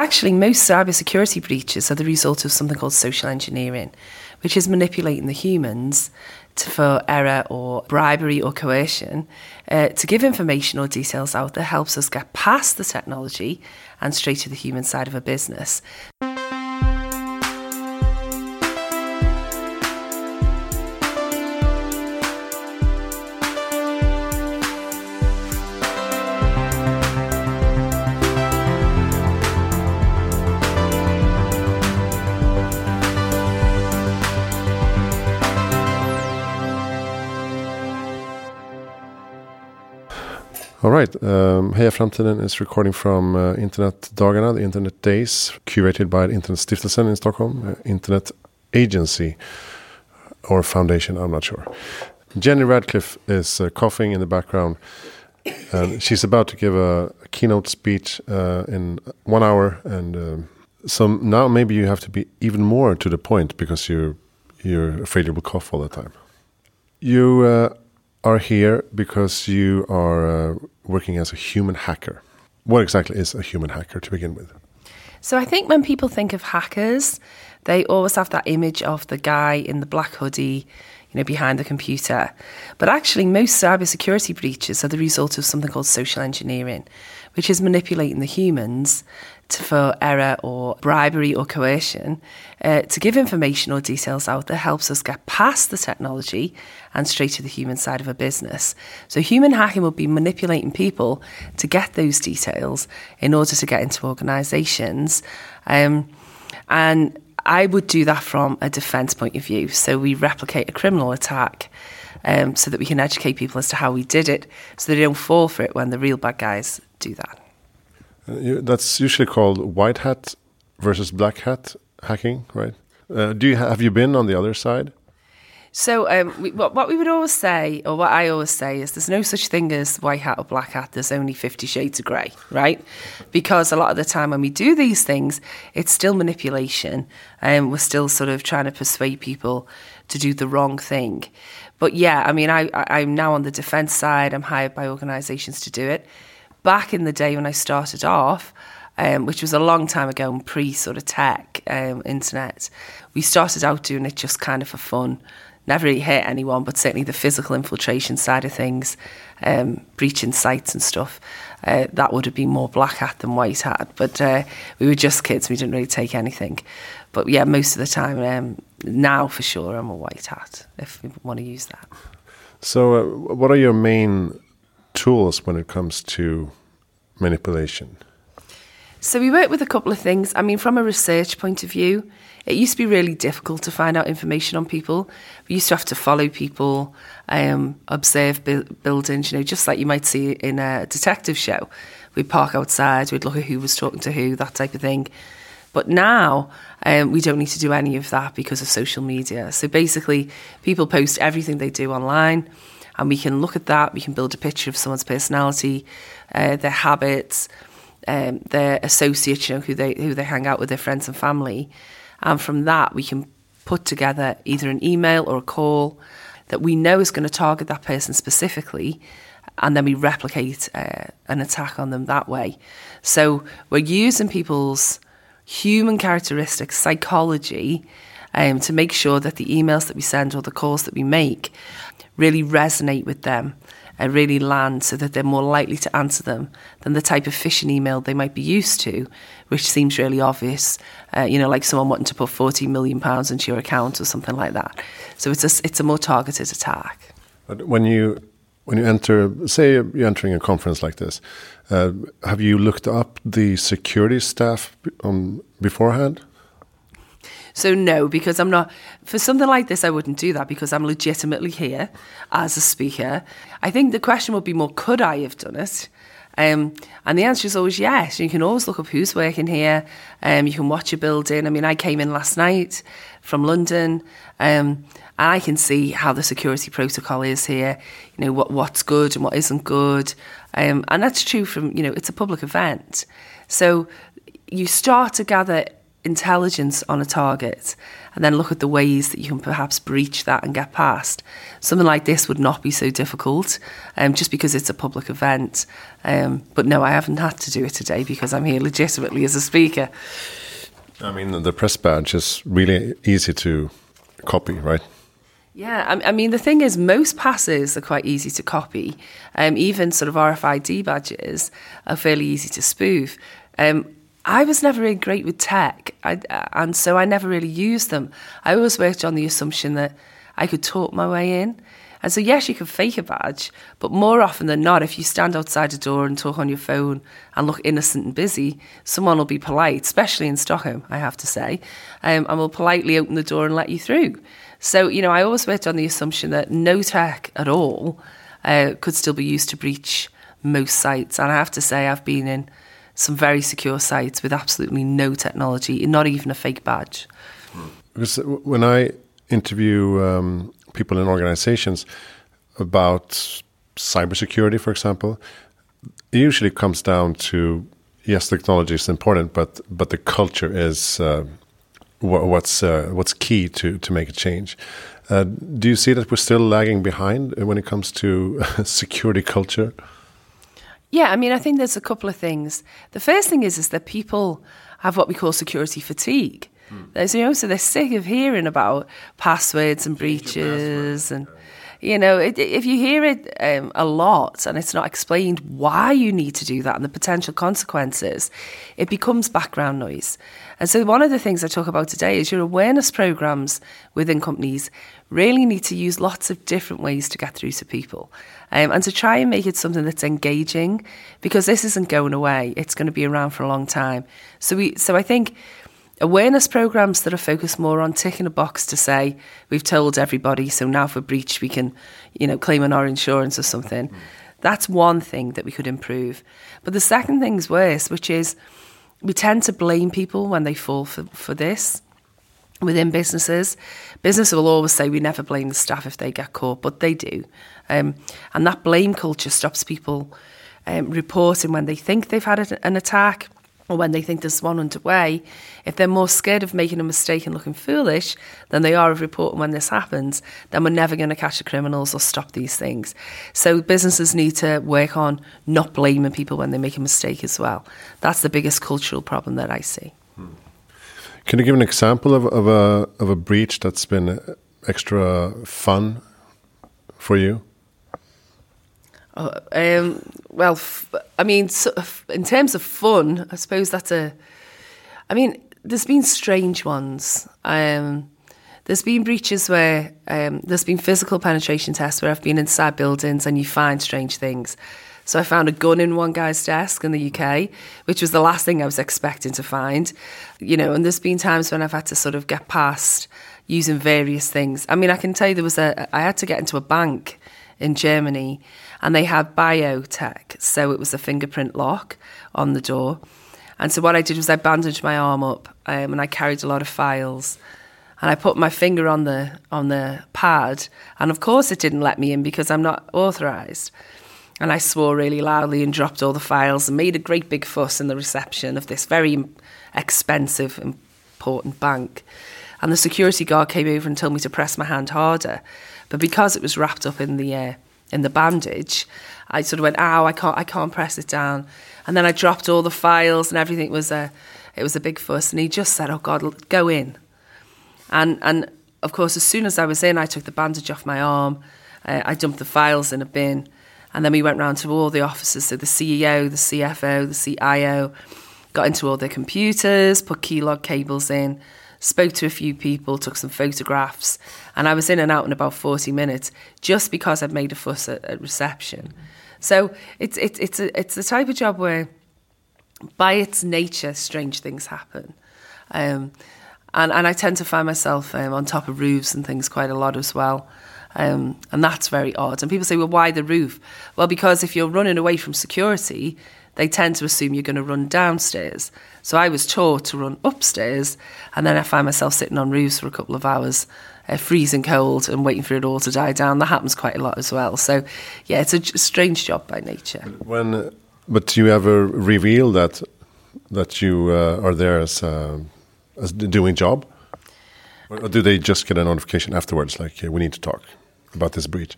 Actually, most cybersecurity breaches are the result of something called social engineering, which is manipulating the humans to, for error or bribery or coercion uh, to give information or details out that helps us get past the technology and straight to the human side of a business. All right. Um, Heja Framtiden is recording from uh, Internet Dagarna, the Internet Days, curated by Internet Stiftelsen in Stockholm, uh, Internet Agency or Foundation, I'm not sure. Jenny Radcliffe is uh, coughing in the background. And she's about to give a, a keynote speech uh, in one hour, and um, so now maybe you have to be even more to the point because you're you're afraid you will cough all the time. You uh, are here because you are uh, working as a human hacker. What exactly is a human hacker to begin with? So I think when people think of hackers, they always have that image of the guy in the black hoodie, you know, behind the computer. But actually, most cybersecurity breaches are the result of something called social engineering, which is manipulating the humans for error or bribery or coercion uh, to give information or details out that helps us get past the technology and straight to the human side of a business. So, human hacking would be manipulating people to get those details in order to get into organizations. Um, and I would do that from a defense point of view. So, we replicate a criminal attack. Um, so that we can educate people as to how we did it, so they don't fall for it when the real bad guys do that. Uh, that's usually called white hat versus black hat hacking, right? Uh, do you have you been on the other side? So, um, we, what, what, we would always say, or what I always say, is there's no such thing as white hat or black hat. There's only Fifty Shades of Grey, right? Because a lot of the time when we do these things, it's still manipulation, and we're still sort of trying to persuade people to do the wrong thing. But yeah, I mean, I, I, I'm now on the defence side. I'm hired by organisations to do it back in the day when I started off, um, which was a long time ago, and pre sort of tech, um, internet, we started out doing it just kind of for fun. Never really hit anyone, but certainly the physical infiltration side of things, um, breaching sites and stuff, uh, that would have been more black hat than white hat. But uh, we were just kids, we didn't really take anything. But yeah, most of the time, um, now for sure, I'm a white hat if we want to use that. So, uh, what are your main tools when it comes to manipulation? So we work with a couple of things. I mean, from a research point of view, it used to be really difficult to find out information on people. We used to have to follow people, um, observe bu- buildings, you know, just like you might see in a detective show. We'd park outside, we'd look at who was talking to who, that type of thing. But now um, we don't need to do any of that because of social media. So basically, people post everything they do online and we can look at that. We can build a picture of someone's personality, uh, their habits, um, their associates, you know, who they who they hang out with, their friends and family, and from that we can put together either an email or a call that we know is going to target that person specifically, and then we replicate uh, an attack on them that way. So we're using people's human characteristics, psychology, um, to make sure that the emails that we send or the calls that we make really resonate with them and really land so that they're more likely to answer them than the type of phishing email they might be used to, which seems really obvious. Uh, you know, like someone wanting to put forty million pounds into your account or something like that. So it's a it's a more targeted attack. But when you when you enter, say you're entering a conference like this, uh, have you looked up the security staff on beforehand? So no, because I'm not for something like this. I wouldn't do that because I'm legitimately here as a speaker. I think the question would be more: Could I have done it? Um, and the answer is always yes. You can always look up who's working here. Um, you can watch a building. I mean, I came in last night from London, um, and I can see how the security protocol is here. You know what what's good and what isn't good, um, and that's true from you know it's a public event. So you start to gather intelligence on a target and then look at the ways that you can perhaps breach that and get past. Something like this would not be so difficult um, just because it's a public event. Um, but no, I haven't had to do it today because I'm here legitimately as a speaker. I mean, the press badge is really easy to copy, right? Yeah, I, I, mean, the thing is, most passes are quite easy to copy. Um, even sort of RFID badges are fairly easy to spoof. Um, I was never really great with tech, I, and so I never really used them. I always worked on the assumption that I could talk my way in. And so, yes, you can fake a badge, but more often than not, if you stand outside a door and talk on your phone and look innocent and busy, someone will be polite, especially in Stockholm, I have to say, um, and will politely open the door and let you through. So, you know, I always worked on the assumption that no tech at all uh, could still be used to breach most sites. And I have to say, I've been in some very secure sites with absolutely no technology, not even a fake badge. Because when I interview um, people in organizations about cybersecurity, for example, it usually comes down to yes, technology is important, but but the culture is uh, what's uh, what's key to to make a change. Uh, do you see that we're still lagging behind when it comes to security culture? Yeah, I mean, I think there's a couple of things. The first thing is is that people have what we call security fatigue. Mm. There's, you know, so they're sick of hearing about passwords and breaches and. You know, it, if you hear it um, a lot and it's not explained why you need to do that and the potential consequences, it becomes background noise. And so, one of the things I talk about today is your awareness programs within companies really need to use lots of different ways to get through to people um, and to try and make it something that's engaging because this isn't going away. It's going to be around for a long time. So, we, so I think awareness programs that are focused more on ticking a box to say we've told everybody so now for breach we can you know claim on our insurance or something mm. that's one thing that we could improve but the second thing's worse which is we tend to blame people when they fall for, for this within businesses. Business will always say we never blame the staff if they get caught, but they do. Um, and that blame culture stops people um, reporting when they think they've had an attack or when they think there's one underway, if they're more scared of making a mistake and looking foolish than they are of reporting when this happens, then we're never going to catch the criminals or stop these things. So businesses need to work on not blaming people when they make a mistake as well. That's the biggest cultural problem that I see. Hmm. Can you give an example of, of a of a breach that's been extra fun for you? Oh, um, well, I mean, so, in terms of fun, I suppose that's a. I mean, there's been strange ones. Um, there's been breaches where um, there's been physical penetration tests where I've been inside buildings and you find strange things. So I found a gun in one guy's desk in the UK, which was the last thing I was expecting to find. You know, and there's been times when I've had to sort of get past using various things. I mean, I can tell you there was a I had to get into a bank in Germany and they had biotech, so it was a fingerprint lock on the door. And so what I did was I bandaged my arm up um, and I carried a lot of files and I put my finger on the on the pad and of course it didn't let me in because I'm not authorized. And I swore really loudly and dropped all the files and made a great big fuss in the reception of this very expensive, important bank. And the security guard came over and told me to press my hand harder. But because it was wrapped up in the uh, in the bandage, I sort of went, "Ow! I can't, I can't press it down." And then I dropped all the files and everything was a, it was a big fuss. And he just said, "Oh God, go in." And and of course, as soon as I was in, I took the bandage off my arm. Uh, I dumped the files in a bin. And then we went round to all the offices, so the CEO, the CFO, the CIO, got into all their computers, put keylog cables in, spoke to a few people, took some photographs, and I was in and out in about 40 minutes just because I'd made a fuss at, at reception. So it's, it's, it's, a, it's the type of job where, by its nature, strange things happen. Um, and, and I tend to find myself um, on top of roofs and things quite a lot as well. Um, and that's very odd. And people say, well, why the roof? Well, because if you're running away from security, they tend to assume you're going to run downstairs. So I was taught to run upstairs, and then I find myself sitting on roofs for a couple of hours, uh, freezing cold, and waiting for it all to die down. That happens quite a lot as well. So, yeah, it's a strange job by nature. When, but do you ever reveal that that you uh, are there as a as doing job, or do they just get a notification afterwards, like hey, we need to talk about this breach?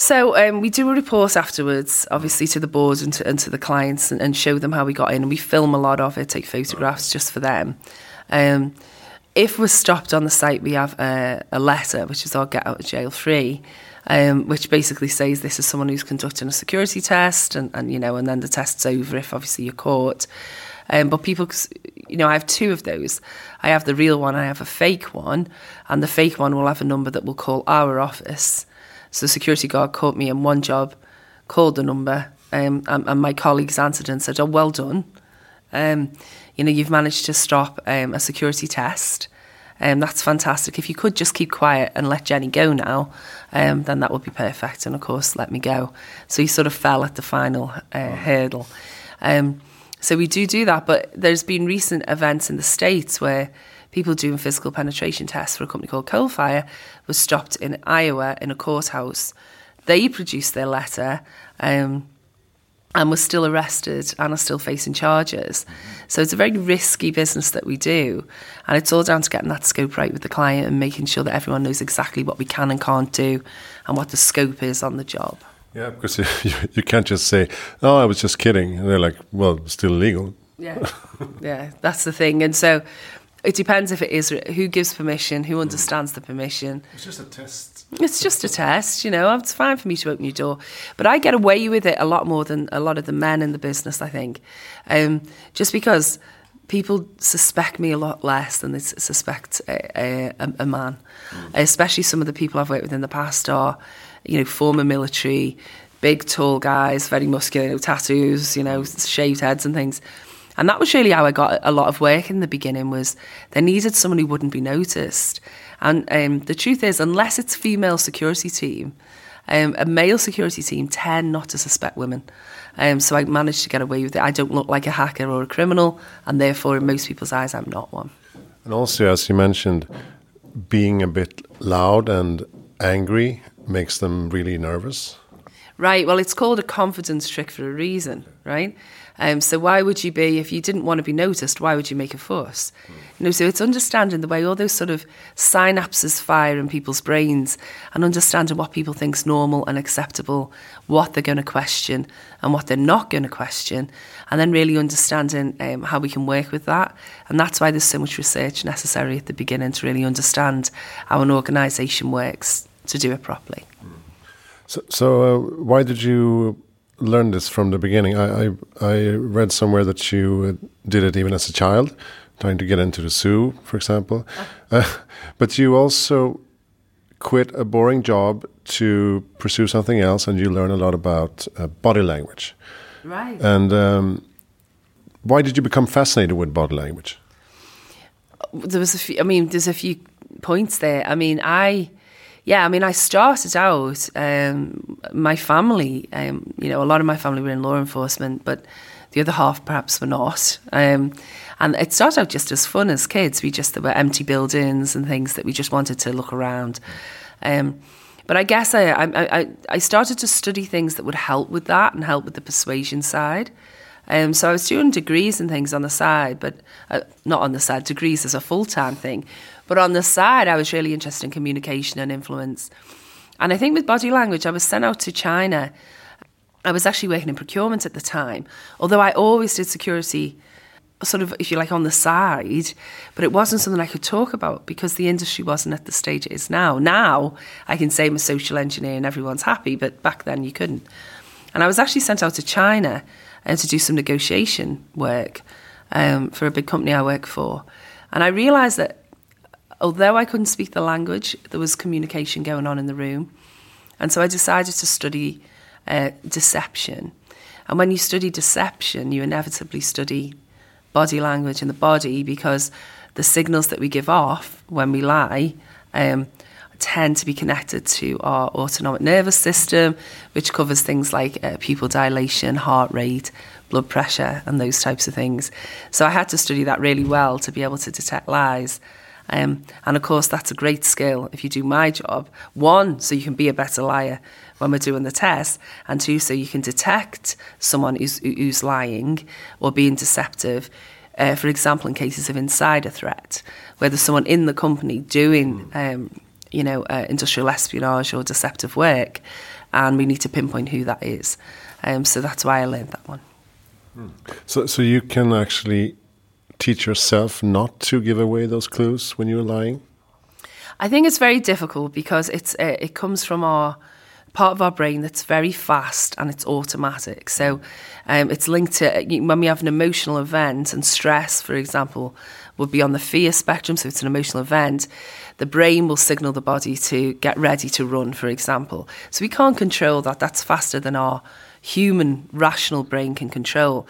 So um, we do a report afterwards, obviously to the board and to, and to the clients, and, and, show them how we got in. And we film a lot of it, take photographs just for them. Um, if we're stopped on the site, we have a, a letter, which is our get out of jail free, um, which basically says this is someone who's conducting a security test, and, and you know, and then the test's over if obviously you're caught. Um, but people, you know, I have two of those. I have the real one, I have a fake one, and the fake one will have a number that will call our office so the security guard caught me in one job, called the number, um, and, and, my colleagues answered and said, "Oh, well done. Um, you know, you've managed to stop um, a security test." Um, that's fantastic. If you could just keep quiet and let Jenny go now, um, then that would be perfect. And of course, let me go. So he sort of fell at the final uh, hurdle. Um, so we do do that, but there's been recent events in the States where people doing physical penetration tests for a company called Coalfire was stopped in Iowa in a courthouse. They produced their letter um, and were still arrested and are still facing charges. So it's a very risky business that we do. And it's all down to getting that scope right with the client and making sure that everyone knows exactly what we can and can't do and what the scope is on the job. Yeah, because you, you can't just say, "Oh, I was just kidding," and they're like, "Well, still illegal." Yeah, yeah, that's the thing. And so it depends if it is who gives permission, who understands the permission. It's just a test. It's just a test, you know. It's fine for me to open your door, but I get away with it a lot more than a lot of the men in the business. I think, um, just because people suspect me a lot less than they suspect a, a, a man. Mm. Especially some of the people I've worked with in the past are, you know, former military, big, tall guys, very muscular, you know, tattoos, you know, shaved heads and things. And that was really how I got a lot of work in the beginning was they needed someone who wouldn't be noticed. And um, the truth is, unless it's a female security team, um, a male security team tend not to suspect women. Um, so I managed to get away with it. I don't look like a hacker or a criminal, and therefore, in most people's eyes, I'm not one. And also, as you mentioned, being a bit loud and angry makes them really nervous. Right. Well, it's called a confidence trick for a reason, right? Um, so why would you be, if you didn't want to be noticed, why would you make a fuss? You know, so it's understanding the way all those sort of synapses fire in people's brains and understanding what people think's normal and acceptable, what they're going to question and what they're not going to question, and then really understanding um, how we can work with that. And that's why there's so much research necessary at the beginning to really understand how an organisation works to do it properly. So, so uh, why did you learn this from the beginning. I, I, I read somewhere that you did it even as a child, trying to get into the zoo, for example. Uh, but you also quit a boring job to pursue something else, and you learn a lot about uh, body language. Right. And um, why did you become fascinated with body language? There was a few. I mean, there's a few points there. I mean, I yeah, I mean, I started out, um, my family, um, you know, a lot of my family were in law enforcement, but the other half perhaps were not. Um, and it started out just as fun as kids. We just, there were empty buildings and things that we just wanted to look around. Um, but I guess I, I, I, I started to study things that would help with that and help with the persuasion side. Um, so I was doing degrees and things on the side, but uh, not on the side, degrees as a full time thing. But on the side, I was really interested in communication and influence. And I think with body language, I was sent out to China. I was actually working in procurement at the time, although I always did security sort of, if you like, on the side, but it wasn't something I could talk about because the industry wasn't at the stage it is now. Now I can say I'm a social engineer and everyone's happy, but back then you couldn't. And I was actually sent out to China uh, to do some negotiation work um, for a big company I work for. And I realised that although I couldn't speak the language, there was communication going on in the room. And so I decided to study uh, deception. And when you study deception, you inevitably study body language and the body because the signals that we give off when we lie um, tend to be connected to our autonomic nervous system, which covers things like uh, pupil dilation, heart rate, blood pressure, and those types of things. So I had to study that really well to be able to detect lies. Um, and of course, that's a great skill if you do my job. One, so you can be a better liar when we're doing the test, and two, so you can detect someone who's, who's lying or being deceptive uh, for example, in cases of insider threat, where there's someone in the company doing, um, you know, uh, industrial espionage or deceptive work, and we need to pinpoint who that is. Um, so that's why I learned that one. So, so you can actually teach yourself not to give away those clues when you're lying. I think it's very difficult because it's uh, it comes from our part of our brain that's very fast and it's automatic. So um, it's linked to when we have an emotional event and stress, for example, would be on the fear spectrum. So it's an emotional event. The brain will signal the body to get ready to run, for example. So we can't control that. That's faster than our human rational brain can control.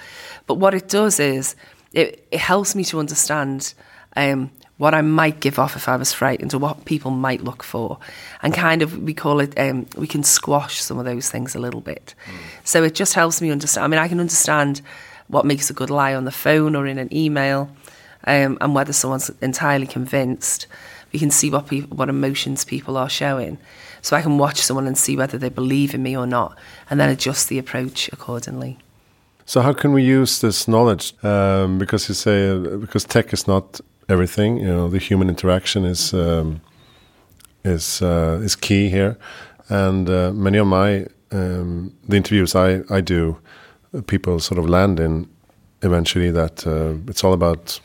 But what it does is it, it helps me to understand um, what I might give off if I was frightened or what people might look for. And kind of, we call it, um, we can squash some of those things a little bit. Mm. So it just helps me understand. I mean, I can understand what makes a good lie on the phone or in an email um, and whether someone's entirely convinced. We can see what, people, what emotions people are showing. So I can watch someone and see whether they believe in me or not and then adjust the approach accordingly. So how can we use this knowledge? Um, because you say uh, because tech is not everything. You know, the human interaction is um, is uh, is key here, and uh, many of my um, the interviews I I do, people sort of land in eventually that uh, it's all about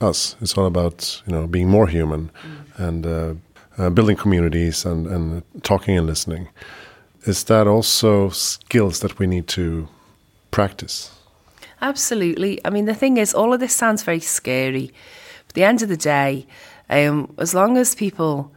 us. It's all about you know being more human mm. and uh, uh, building communities and and talking and listening. Is that also skills that we need to practice? Absolutely. I mean, the thing is, all of this sounds very scary at the end of the day, um, as long as people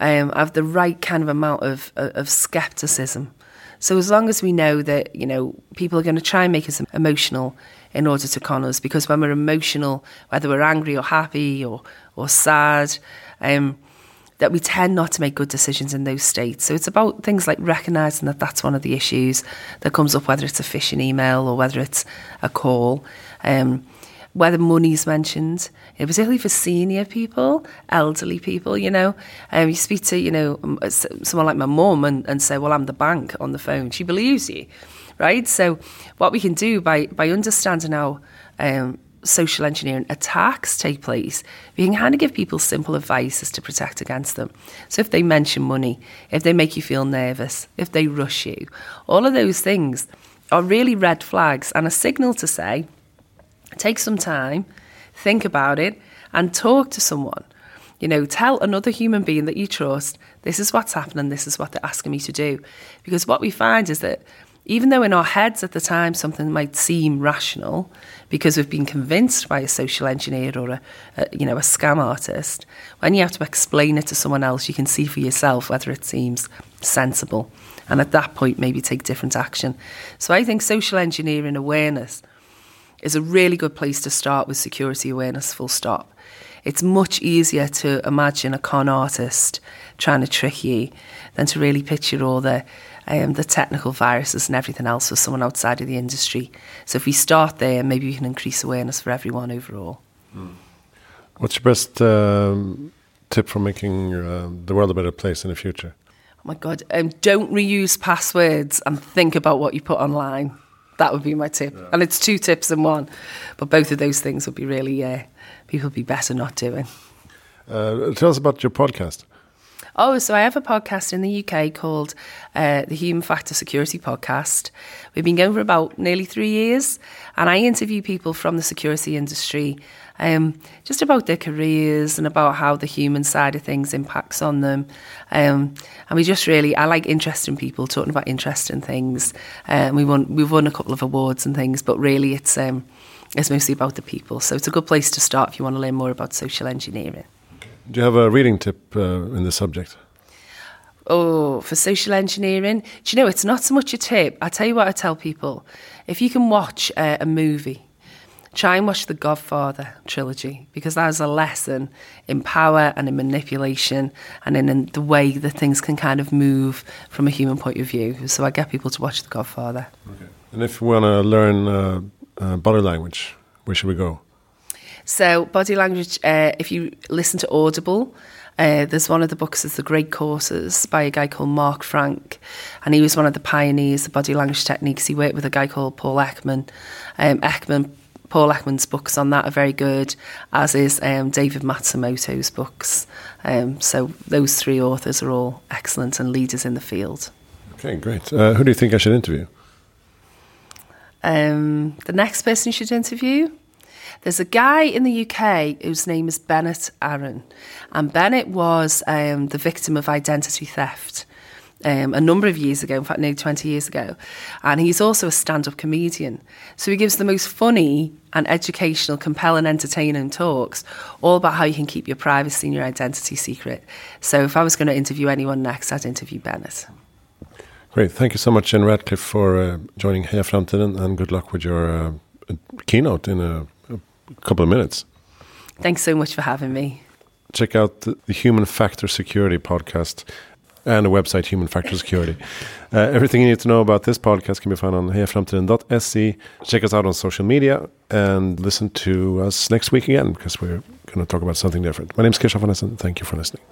um, have the right kind of amount of, of skepticism, so as long as we know that you know people are going to try and make us emotional in order to con us, because when we're emotional, whether we're angry or happy or or sad, um, that we tend not to make good decisions in those states. So it's about things like recognizing that that's one of the issues that comes up, whether it's a phishing email or whether it's a call. Um, whether money's mentioned, particularly for senior people, elderly people, you know. Um, you speak to, you know, someone like my mum and, and say, well, I'm the bank on the phone. She believes you, right? So what we can do by, by understanding how um, social engineering attacks take place, we can kind of give people simple advice as to protect against them. So if they mention money, if they make you feel nervous, if they rush you, all of those things are really red flags and a signal to say, Take some time, think about it, and talk to someone. You know, tell another human being that you trust, this is what's happening, this is what they're asking me to do. Because what we find is that even though in our heads at the time something might seem rational because we've been convinced by a social engineer or a, a, you know a scam artist when you have to explain it to someone else you can see for yourself whether it seems sensible and at that point maybe take different action so i think social engineering awareness is a really good place to start with security awareness, full stop. It's much easier to imagine a con artist trying to trick you than to really picture all the um, the technical viruses and everything else for someone outside of the industry. So if we start there, maybe we can increase awareness for everyone overall. Mm. What's your best um, tip for making uh, the world a better place in the future? Oh my God, um, don't reuse passwords and think about what you put online. That would be my tip. Yeah. And it's two tips in one. But both of those things would be really, uh, people would be better not doing. Uh, tell us about your podcast. Oh, so I have a podcast in the UK called uh, the Human Factor Security Podcast. We've been going for about nearly three years, and I interview people from the security industry um, just about their careers and about how the human side of things impacts on them. Um, and we just really, I like interesting people talking about interesting things. Um, we won, we've won a couple of awards and things, but really it's um, it's mostly about the people. So it's a good place to start if you want to learn more about social engineering. Do you have a reading tip uh, in the subject? Oh, for social engineering? Do you know, it's not so much a tip. I tell you what I tell people. If you can watch uh, a movie, try and watch the Godfather trilogy because that is a lesson in power and in manipulation and in, in, the way that things can kind of move from a human point of view. So I get people to watch the Godfather. Okay. And if we want to learn uh, uh, body language, where should we go? So, body language, uh, if you listen to Audible, uh, there's one of the books is The Great Courses by a guy called Mark Frank, and he was one of the pioneers of body language techniques. He worked with a guy called Paul Ekman. Um, Ekman Paul Ekman's books on that are very good, as is um, David Matsumoto's books. Um, so those three authors are all excellent and leaders in the field. Okay, great. Uh, who do you think I should interview? Um, the next person you should interview. There's a guy in the UK whose name is Bennett Arron, and Bennett was um, the victim of identity theft um, a number of years ago, in fact, nearly 20 years ago. And he's also a stand up comedian. So he gives the most funny and educational, compelling, entertaining talks all about how you can keep your privacy and your identity secret. So if I was going to interview anyone next, I'd interview Bennett. Great. Thank you so much, Jen Radcliffe, for uh, joining Heja Framtiden, and good luck with your uh, keynote in a, couple of minutes. Thanks so much for having me. Check out the, the Human Factor Security podcast and a website, Human Factor Security. Uh, everything you need to know about this podcast can be found on hejaframtiden.se. Check us out on social media and listen to us next week again because we're going to talk about something different. My name is Kirshaf Thank you for listening.